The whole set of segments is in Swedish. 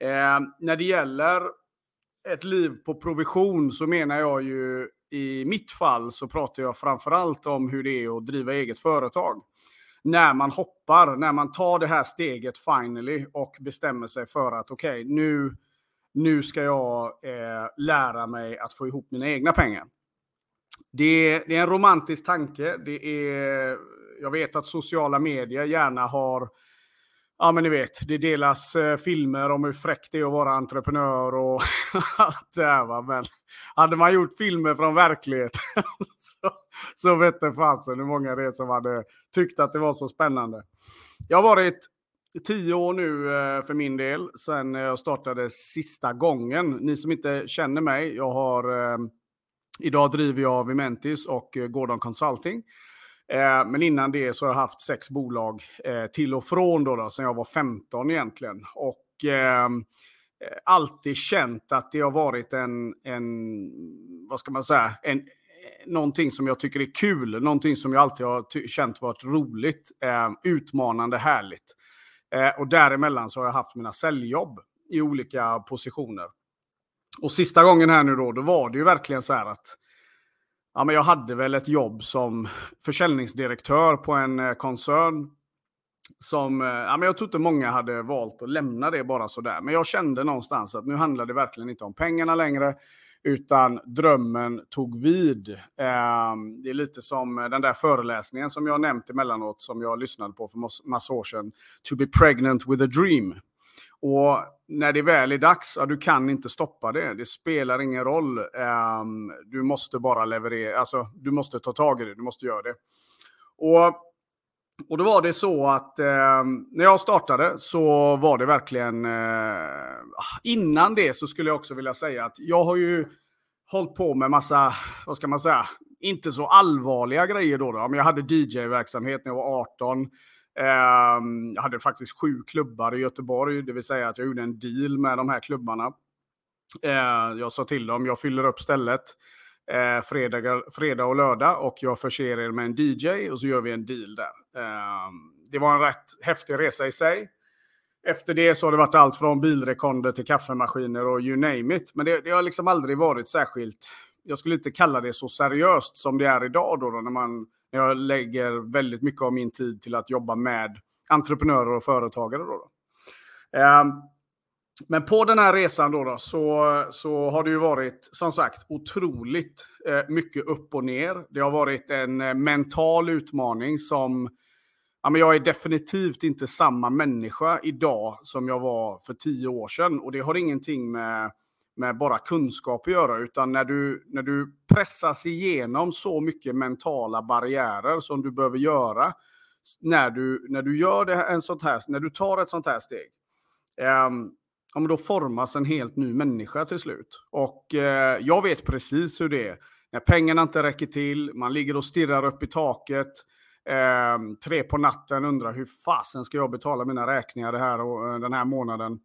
Eh, när det gäller ett liv på provision så menar jag ju i mitt fall så pratar jag framförallt om hur det är att driva eget företag. När man hoppar, när man tar det här steget finally och bestämmer sig för att okej, okay, nu, nu ska jag eh, lära mig att få ihop mina egna pengar. Det, det är en romantisk tanke. Det är, jag vet att sociala medier gärna har Ja, men ni vet, det delas eh, filmer om hur fräckt det är att vara entreprenör och allt det här. Va? Men hade man gjort filmer från verkligheten så, så vette fasen hur många det är som hade tyckt att det var så spännande. Jag har varit tio år nu eh, för min del, sen jag startade sista gången. Ni som inte känner mig, jag har eh, Idag driver jag Vimentis och eh, Gordon Consulting. Eh, men innan det så har jag haft sex bolag eh, till och från då, då sen jag var 15 egentligen. Och ehm, eh, alltid känt att det har varit en, en vad ska man säga, en, eh, någonting som jag tycker är kul, någonting som jag alltid har känt varit roligt, eh, utmanande, härligt. Eh, och däremellan så har jag haft mina säljjobb i olika positioner. Och sista gången här nu då, då var det ju verkligen så här att ja, men jag hade väl ett jobb som försäljningsdirektör på en eh, koncern. Som, eh, ja, men jag tror inte många hade valt att lämna det bara sådär. Men jag kände någonstans att nu handlar det verkligen inte om pengarna längre. Utan drömmen tog vid. Ehm, det är lite som eh, den där föreläsningen som jag nämnt emellanåt som jag lyssnade på för massa år sedan. To be pregnant with a dream. Och när det väl är dags, ja, du kan inte stoppa det. Det spelar ingen roll. Um, du måste bara leverera, alltså du måste ta tag i det, du måste göra det. Och, och då var det så att eh, när jag startade så var det verkligen, eh, ah, innan det så skulle jag också vilja säga att jag har ju hållit på med massa, vad ska man säga, inte så allvarliga grejer då. då. Men jag hade DJ-verksamhet när jag var 18. Ehm, jag hade faktiskt sju klubbar i Göteborg, det vill säga att jag gjorde en deal med de här klubbarna. Ehm, jag sa till dem, jag fyller upp stället eh, fredag, fredag och lördag och jag förser er med en DJ och så gör vi en deal där. Ehm, det var en rätt häftig resa i sig. Efter det så har det varit allt från bilrekonder till kaffemaskiner och you name it. Men det, det har liksom aldrig varit särskilt, jag skulle inte kalla det så seriöst som det är idag då, då när man jag lägger väldigt mycket av min tid till att jobba med entreprenörer och företagare. Då, då. Ehm, men på den här resan då, då, så, så har det ju varit som sagt otroligt eh, mycket upp och ner. Det har varit en eh, mental utmaning som ja, men jag är definitivt inte samma människa idag som jag var för tio år sedan. Och det har ingenting med med bara kunskap att göra, utan när du, när du pressas igenom så mycket mentala barriärer som du behöver göra när du, när du gör det, en sånt här, när du tar ett sånt här steg. Um, ja, då formas en helt ny människa till slut. Och uh, jag vet precis hur det är. När pengarna inte räcker till, man ligger och stirrar upp i taket. Um, tre på natten undrar hur fasen ska jag betala mina räkningar det här och, uh, den här månaden.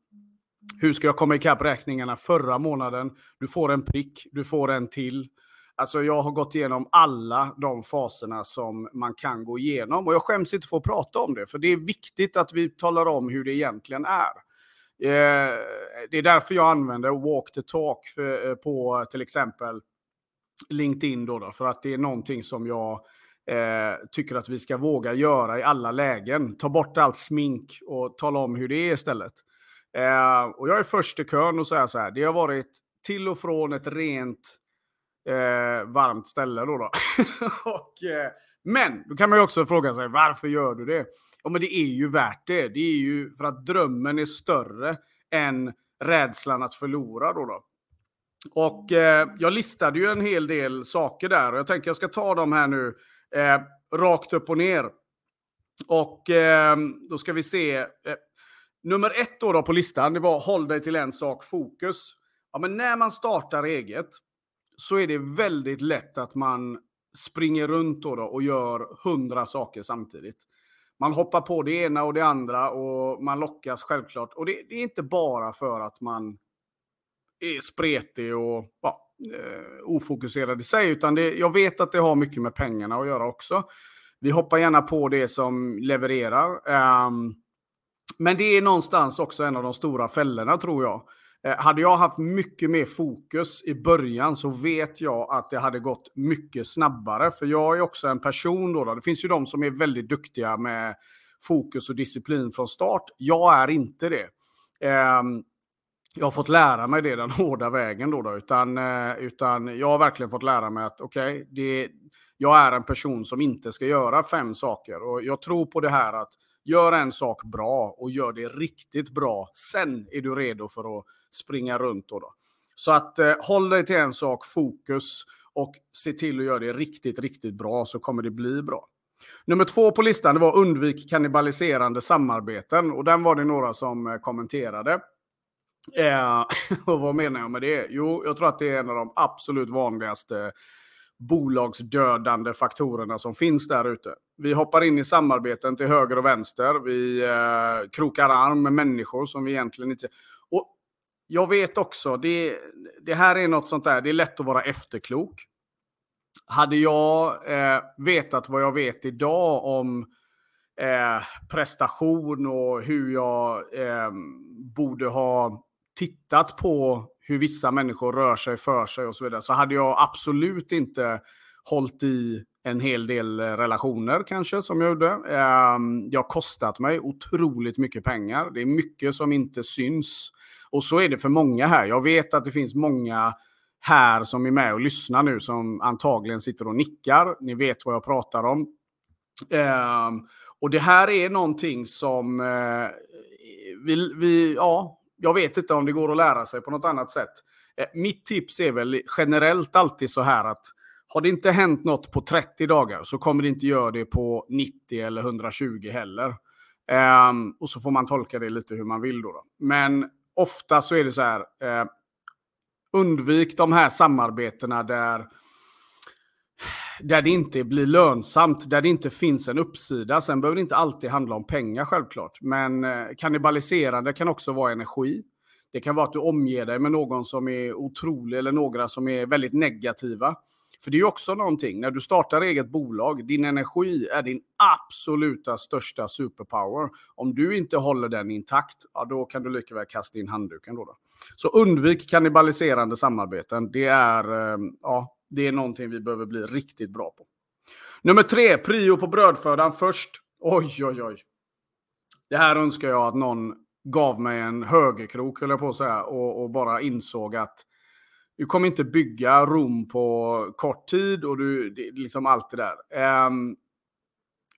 Hur ska jag komma ikapp räkningarna förra månaden? Du får en prick, du får en till. Alltså jag har gått igenom alla de faserna som man kan gå igenom. Och jag skäms inte för att prata om det, för det är viktigt att vi talar om hur det egentligen är. Eh, det är därför jag använder walk the talk för, eh, på till exempel LinkedIn. Då, då för att det är någonting som jag eh, tycker att vi ska våga göra i alla lägen. Ta bort allt smink och tala om hur det är istället. Eh, och jag är först i kön och säga så här, det har varit till och från ett rent eh, varmt ställe då. då. och, eh, men då kan man ju också fråga sig, varför gör du det? Ja, men det är ju värt det. Det är ju för att drömmen är större än rädslan att förlora då. då. Och eh, jag listade ju en hel del saker där och jag tänker jag ska ta dem här nu eh, rakt upp och ner. Och eh, då ska vi se. Eh, Nummer ett då, då på listan, det var håll dig till en sak, fokus. Ja, men när man startar eget så är det väldigt lätt att man springer runt då, då och gör hundra saker samtidigt. Man hoppar på det ena och det andra och man lockas självklart. Och det, det är inte bara för att man är spretig och ja, eh, ofokuserad i sig, utan det, jag vet att det har mycket med pengarna att göra också. Vi hoppar gärna på det som levererar. Um, men det är någonstans också en av de stora fällorna tror jag. Eh, hade jag haft mycket mer fokus i början så vet jag att det hade gått mycket snabbare. För jag är också en person då. då. Det finns ju de som är väldigt duktiga med fokus och disciplin från start. Jag är inte det. Ehm, jag har fått lära mig det den hårda vägen då. då. Utan, eh, utan jag har verkligen fått lära mig att okej, okay, jag är en person som inte ska göra fem saker. Och jag tror på det här att gör en sak bra och gör det riktigt bra. Sen är du redo för att springa runt. Då, då. Så att eh, håll dig till en sak, fokus och se till att göra det riktigt, riktigt bra så kommer det bli bra. Nummer två på listan det var undvik kannibaliserande samarbeten och den var det några som eh, kommenterade. Eh, och vad menar jag med det? Jo, jag tror att det är en av de absolut vanligaste bolagsdödande faktorerna som finns där ute. Vi hoppar in i samarbeten till höger och vänster. Vi eh, krokar arm med människor som vi egentligen inte... Och jag vet också, det, det här är något sånt där, det är lätt att vara efterklok. Hade jag eh, vetat vad jag vet idag om eh, prestation och hur jag eh, borde ha tittat på hur vissa människor rör sig för sig och så vidare, så hade jag absolut inte hållit i en hel del eh, relationer kanske som jag gjorde. Jag det har kostat mig otroligt mycket pengar. Det är mycket som inte syns. Och så är det för många här. Jag vet att det finns många här som är med och lyssnar nu som antagligen sitter och nickar. Ni vet vad jag pratar om. Ehm, och det här är någonting som eh, vi, vi, ja, jag vet inte om det går att lära sig på något annat sätt. Eh, mitt tips är väl generellt alltid så här att har det inte hänt något på 30 dagar så kommer det inte göra det på 90 eller 120 heller. Um, och så får man tolka det lite hur man vill då. då. Men ofta så är det så här. Uh, undvik de här samarbetena där där det inte blir lönsamt, där det inte finns en uppsida. Sen behöver det inte alltid handla om pengar självklart. Men eh, kannibaliserande kan också vara energi. Det kan vara att du omger dig med någon som är otrolig eller några som är väldigt negativa. För det är ju också någonting, när du startar eget bolag, din energi är din absoluta största superpower. Om du inte håller den intakt, ja, då kan du lika väl kasta in handduken. Då, då. Så undvik kannibaliserande samarbeten. Det är, eh, ja, det är någonting vi behöver bli riktigt bra på. Nummer tre, prio på brödfödan först. Oj, oj, oj. Det här önskar jag att någon gav mig en högerkrok, höll jag på att säga, och, och bara insåg att du kommer inte bygga Rom på kort tid och du, det, liksom allt det där. Um,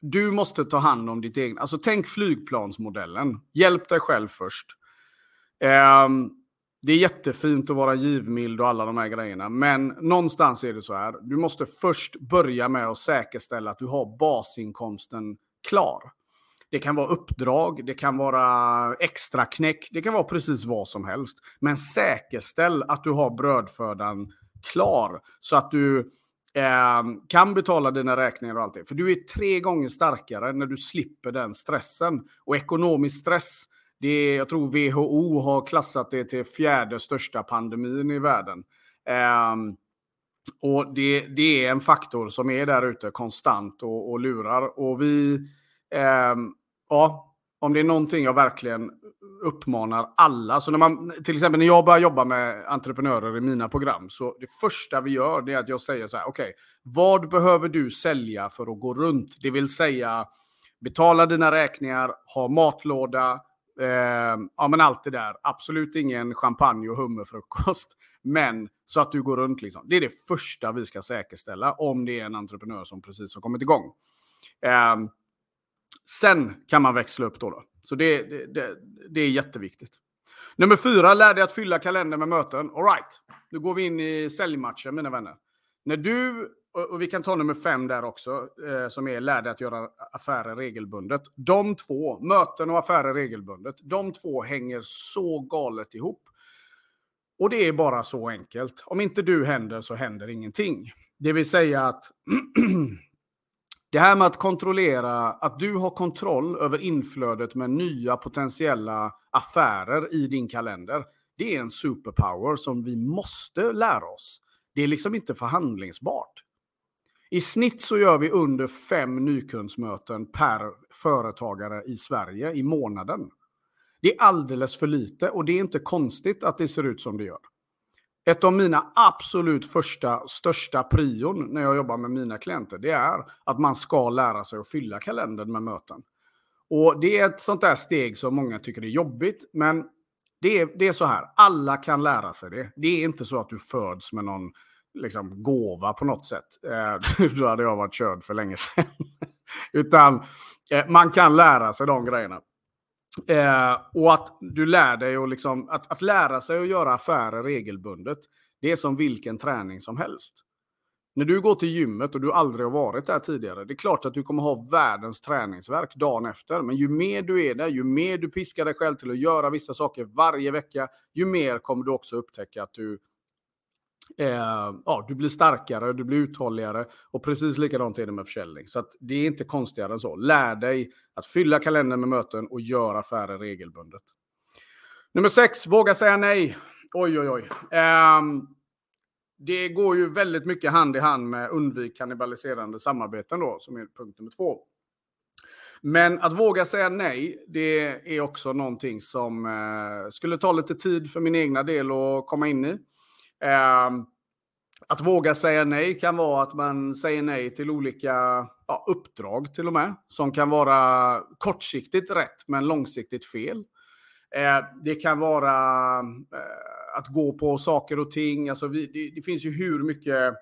du måste ta hand om ditt eget. Alltså tänk flygplansmodellen. Hjälp dig själv först. Um, det är jättefint att vara givmild och alla de här grejerna. Men någonstans är det så här. Du måste först börja med att säkerställa att du har basinkomsten klar. Det kan vara uppdrag, det kan vara extra knäck, det kan vara precis vad som helst. Men säkerställ att du har brödfödan klar så att du eh, kan betala dina räkningar och allt det. För du är tre gånger starkare när du slipper den stressen. Och ekonomisk stress, det jag tror WHO har klassat det till fjärde största pandemin i världen. Um, och det, det, är en faktor som är där ute konstant och, och lurar. Och vi um, ja, om det är någonting jag verkligen uppmanar alla. Så när man, till exempel när jag börjar jobba med entreprenörer i mina program. Så det första vi gör det är att jag säger så här. Okej, okay, vad behöver du sälja för att gå runt? Det vill säga betala dina räkningar, ha matlåda, eh, ja men allt det där. Absolut ingen champagne och hummerfrukost. Men så att du går runt liksom. Det är det första vi ska säkerställa om det är en entreprenör som precis har kommit igång. Eh, Sen kan man växla upp då. då. Så det, det, det, det är jätteviktigt. Nummer fyra, lär dig att fylla kalendern med möten. All right, nu går vi in i säljmatchen mina vänner. När du, och vi kan ta nummer fem där också, eh, som är lär dig att göra affärer regelbundet. De två, möten och affärer regelbundet, de två hänger så galet ihop. Och det är bara så enkelt. Om inte du händer så händer ingenting. Det vill säga att Det här med att kontrollera, att du har kontroll över inflödet med nya potentiella affärer i din kalender. Det är en superpower som vi måste lära oss. Det är liksom inte förhandlingsbart. I snitt så gör vi under fem nykundsmöten per företagare i Sverige i månaden. Det är alldeles för lite och det är inte konstigt att det ser ut som det gör. Ett av mina absolut första, största prion när jag jobbar med mina klienter, det är att man ska lära sig att fylla kalendern med möten. Och det är ett sånt där steg som många tycker är jobbigt, men det är, det är så här, alla kan lära sig det. Det är inte så att du föds med någon liksom, gåva på något sätt. Eh, då hade jag varit körd för länge sedan. Utan eh, man kan lära sig de grejerna. Eh, och att du lär dig och liksom, att, att lära sig att göra affärer regelbundet, det är som vilken träning som helst. När du går till gymmet och du aldrig har varit där tidigare, det är klart att du kommer ha världens träningsverk dagen efter. Men ju mer du är där, ju mer du piskar dig själv till att göra vissa saker varje vecka, ju mer kommer du också upptäcka att du Eh, ja, du blir starkare, du blir uthålligare och precis likadant är det med försäljning. Så det är inte konstigare än så. Lär dig att fylla kalendern med möten och göra affärer regelbundet. Nummer sex, våga säga nej. Oj, oj, oj. Eh, det går ju väldigt mycket hand i hand med undvik kannibaliserande samarbeten då, som är punkt nummer två. Men att våga säga nej, det är också någonting som eh, skulle ta lite tid för min egna del att komma in i. Ehm, att våga säga nej kan vara att man säger nej till olika ja, uppdrag till och med. Som kan vara kortsiktigt rätt men långsiktigt fel. Eh, det kan vara eh, att gå på saker och ting. Alltså vi, det, det, finns ju hur mycket,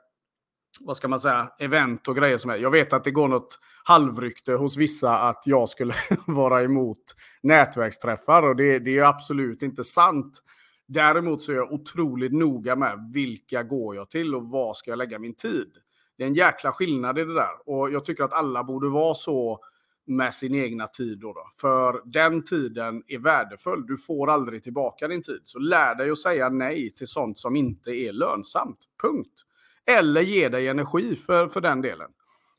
vad ska man säga, event och grejer som är. Jag vet att det går något halvrykte hos vissa att jag skulle vara emot nätverksträffar och det, det är absolut inte sant. Däremot så är jag otroligt noga med vilka går jag till och var ska jag lägga min tid. Det är en jäkla skillnad i det där och jag tycker att alla borde vara så med sin egna tid. Då, då För den tiden är värdefull. Du får aldrig tillbaka din tid. Så lär dig att säga nej till sånt som inte är lönsamt. Punkt. Eller ge dig energi för, för den delen.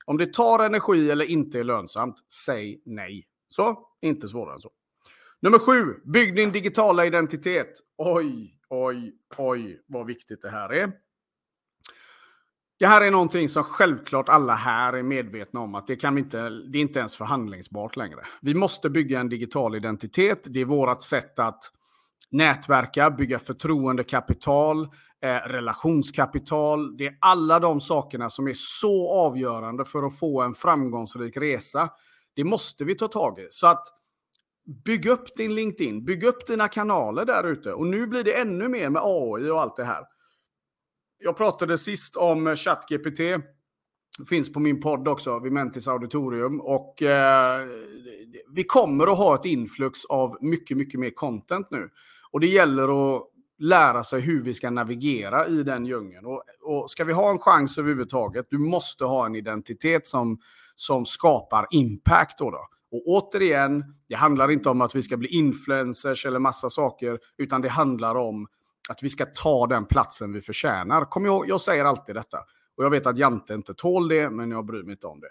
Om det tar energi eller inte är lönsamt, säg nej. Så, inte svårare än så. Nummer sju, bygg din digitala identitet. Oj, oj, oj vad viktigt det här är. Det här är någonting som självklart alla här är medvetna om att det, kan inte, det är inte ens förhandlingsbart längre. Vi måste bygga en digital identitet. Det är vårt sätt att nätverka, bygga förtroendekapital, eh, relationskapital. Det är alla de sakerna som är så avgörande för att få en framgångsrik resa. Det måste vi ta tag i. Så att Bygg upp din LinkedIn, bygg upp dina kanaler där ute. Och nu blir det ännu mer med AI och allt det här. Jag pratade sist om ChatGPT. Finns på min podd också, vid Mentis Auditorium. Och eh, vi kommer att ha ett influx av mycket, mycket mer content nu. Och det gäller att lära sig hur vi ska navigera i den djungeln. Och, och ska vi ha en chans överhuvudtaget, du måste ha en identitet som, som skapar impact. Då, då. Och återigen, det handlar inte om att vi ska bli influencers eller massa saker, utan det handlar om att vi ska ta den platsen vi förtjänar. Kom ihåg, jag säger alltid detta. Och jag vet att Jante inte tål det, men jag bryr mig inte om det.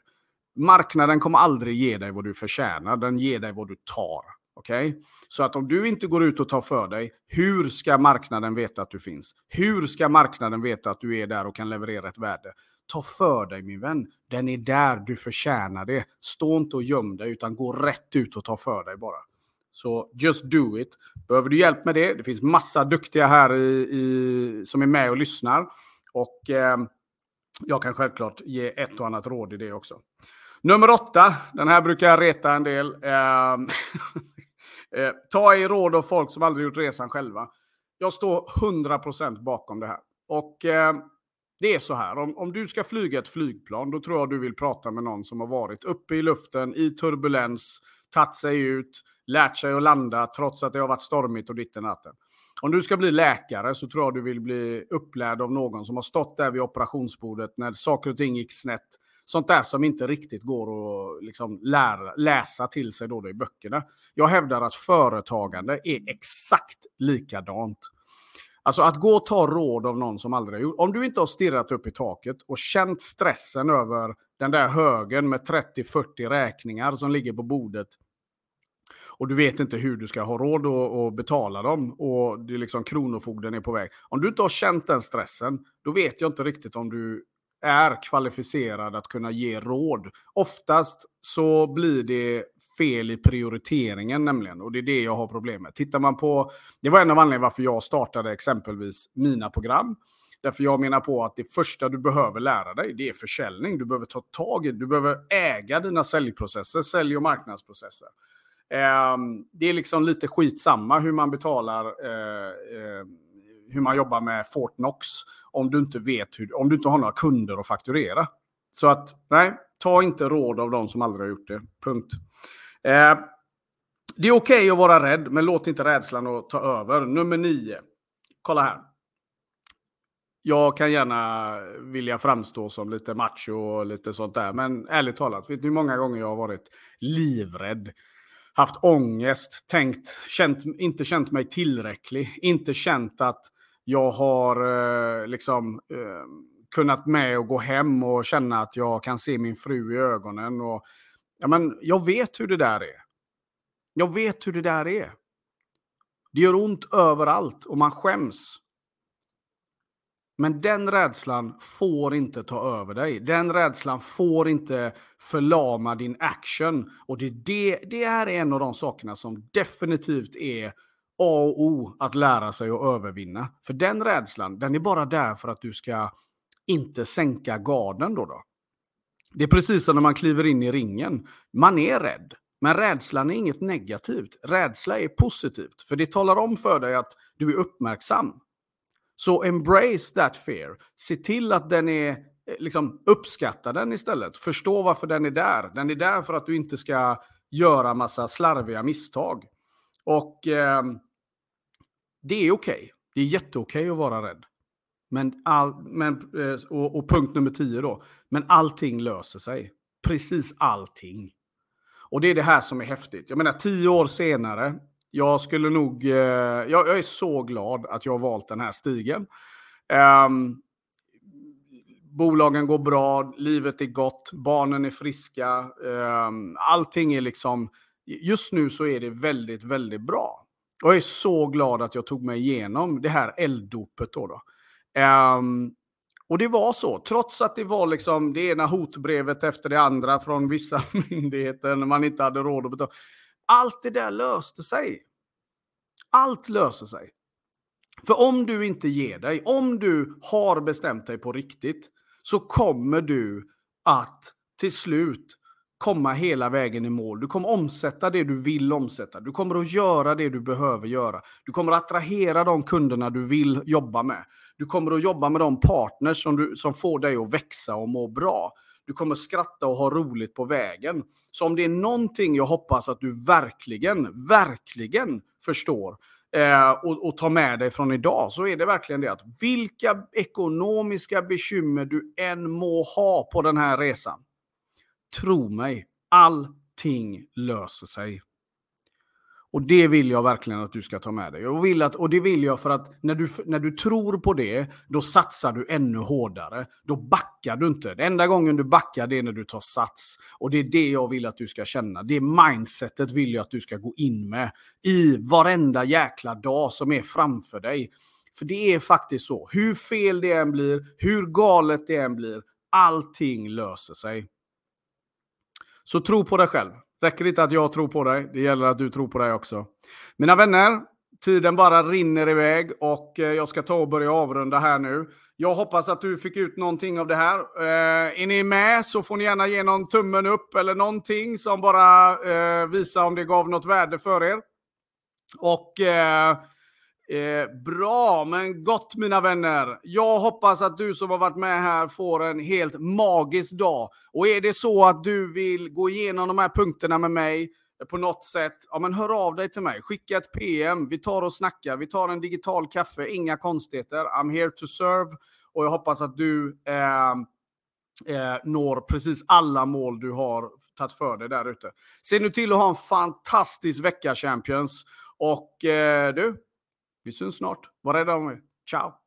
Marknaden kommer aldrig ge dig vad du förtjänar, den ger dig vad du tar. Okay? Så att om du inte går ut och tar för dig, hur ska marknaden veta att du finns? Hur ska marknaden veta att du är där och kan leverera ett värde? Ta för dig min vän. Den är där du förtjänar det. Stå inte och göm dig utan gå rätt ut och ta för dig bara. Så just do it. Behöver du hjälp med det? Det finns massa duktiga här i, i som är med och lyssnar. Och eh, jag kan självklart ge ett och annat råd i det också. Nummer åtta, den här brukar jag reta en del. Eh, eh, ta i råd av folk som aldrig gjort resan själva. Jag står 100% bakom det här. Och eh, det är så här, om, om du ska flyga ett flygplan, då tror jag du vill prata med någon som har varit uppe i luften, i turbulens, tagit sig ut, lärt sig att landa trots att det har varit stormigt och ditten natten. Om du ska bli läkare så tror jag du vill bli upplärd av någon som har stått där vid operationsbordet när saker och ting gick snett. Sånt där som inte riktigt går att liksom lära, läsa till sig då, då i böckerna. Jag hävdar att företagande är exakt likadant. Alltså att gå och ta råd av någon som aldrig har gjort. Om du inte har stirrat upp i taket och känt stressen över den där högen med 30-40 räkningar som ligger på bordet och du vet inte hur du ska ha råd att betala dem och det är liksom kronofogden är på väg. Om du inte har känt den stressen, då vet jag inte riktigt om du är kvalificerad att kunna ge råd. Oftast så blir det fel i prioriteringen nämligen. Och det är det jag har problem med. Tittar man på, det var en av anledningarna varför jag startade exempelvis mina program. Därför jag menar på att det första du behöver lära dig, det är försäljning. Du behöver ta tag i du behöver äga dina säljprocesser, sälj och marknadsprocesser. Eh, det är liksom lite skitsamma hur man betalar, eh, eh, hur man jobbar med Fortnox om du inte vet hur, om du inte har några kunder att fakturera. Så att, nej, ta inte råd av de som aldrig har gjort det. Punkt. Eh, det är okej okay att vara rädd, men låt inte rädslan att ta över. Nummer nio. Kolla här. Jag kan gärna vilja framstå som lite macho och lite sånt där, men ärligt talat, vet ni hur många gånger jag har varit livrädd? Haft ångest, tänkt, känt, inte känt mig tillräcklig, inte känt att jag har eh, liksom eh, kunnat med och gå hem och känna att jag kan se min fru i ögonen. Och, ja, men jag vet hur det där är. Jag vet hur det där är. Det gör ont överallt och man skäms. Men den rädslan får inte ta över dig. Den rädslan får inte förlama din action. Och det, det, det här är en av de sakerna som definitivt är A och O att lära sig att övervinna. För den rädslan, den är bara där för att du ska inte sänka garden då. då. Det är precis som när man kliver in i ringen. Man är rädd. Men rädslan är inget negativt. Rädsla är positivt. För det talar om för dig att du är uppmärksam. Så embrace that fear. Se till att den är, eh, liksom uppskatta den istället. Förstå varför den är där. Den är där för att du inte ska göra massa slarviga misstag. Och eh, det är okej. Okay. Det är jätteokej okay att vara rädd. Men all, men, eh, och, och, punkt nummer tio då. Men allting löser sig. Precis allting. Och det är det här som är häftigt. Jag menar tio år senare. Jag skulle nog... Eh, jag, jag, är så glad att jag har valt den här stigen. Um, bolagen går bra, livet är gott, barnen är friska. Um, allting är liksom... Just nu så är det väldigt, väldigt bra. Och jag är så glad att jag tog mig igenom det här elddopet då. då. Um, och det var så, trots att det var liksom det ena hotbrevet efter det andra från vissa myndigheter när man inte hade råd att betala. Allt det där löste sig. Allt löser sig. För om du inte ger dig, om du har bestämt dig på riktigt, så kommer du att till slut komma hela vägen i mål. Du kommer omsätta det du vill omsätta. Du kommer att göra det du behöver göra. Du kommer att attrahera de kunderna du vill jobba med. Du kommer att jobba med de partners som, du, som får dig att växa och må bra. Du kommer skratta och ha roligt på vägen. Så om det är någonting jag hoppas att du verkligen, verkligen förstår eh, och, och tar med dig från idag så är det verkligen det att vilka ekonomiska bekymmer du än må ha på den här resan Tro mig, allting löser sig. Och det vill jag verkligen att du ska ta med dig. Jag vill att, och det vill jag för att när du, när du tror på det, då satsar du ännu hårdare. Då backar du inte. Den enda gången du backar, det är när du tar sats. Och det är det jag vill att du ska känna. Det mindsetet vill jag att du ska gå in med i varenda jäkla dag som är framför dig. För det är faktiskt så. Hur fel det än blir, hur galet det än blir, allting löser sig. Så tro på dig själv. Räcker inte att jag tror på dig, det gäller att du tror på dig också. Mina vänner, tiden bara rinner iväg och eh, jag ska ta och börja avrunda här nu. Jag hoppas att du fick ut någonting av det här. Eh, är ni med så får ni gärna ge någon tummen upp eller någonting som bara eh, visar om det gav något värde för er. Och eh, Eh, bra, men gott mina vänner. Jag hoppas att du som har varit med här får en helt magisk dag. Och är det så att du vill gå igenom de här punkterna med mig eh, på något sätt, ja men hör av dig till mig. Skicka ett PM, vi tar och snackar, vi tar en digital kaffe, inga konstigheter. I'm here to serve. Och jag hoppas att du eh, eh, når precis alla mål du har tagit för dig där ute. Se nu till att ha en fantastisk vecka Champions. Och eh, du, vi syns snart. Var rädda om er. Ciao!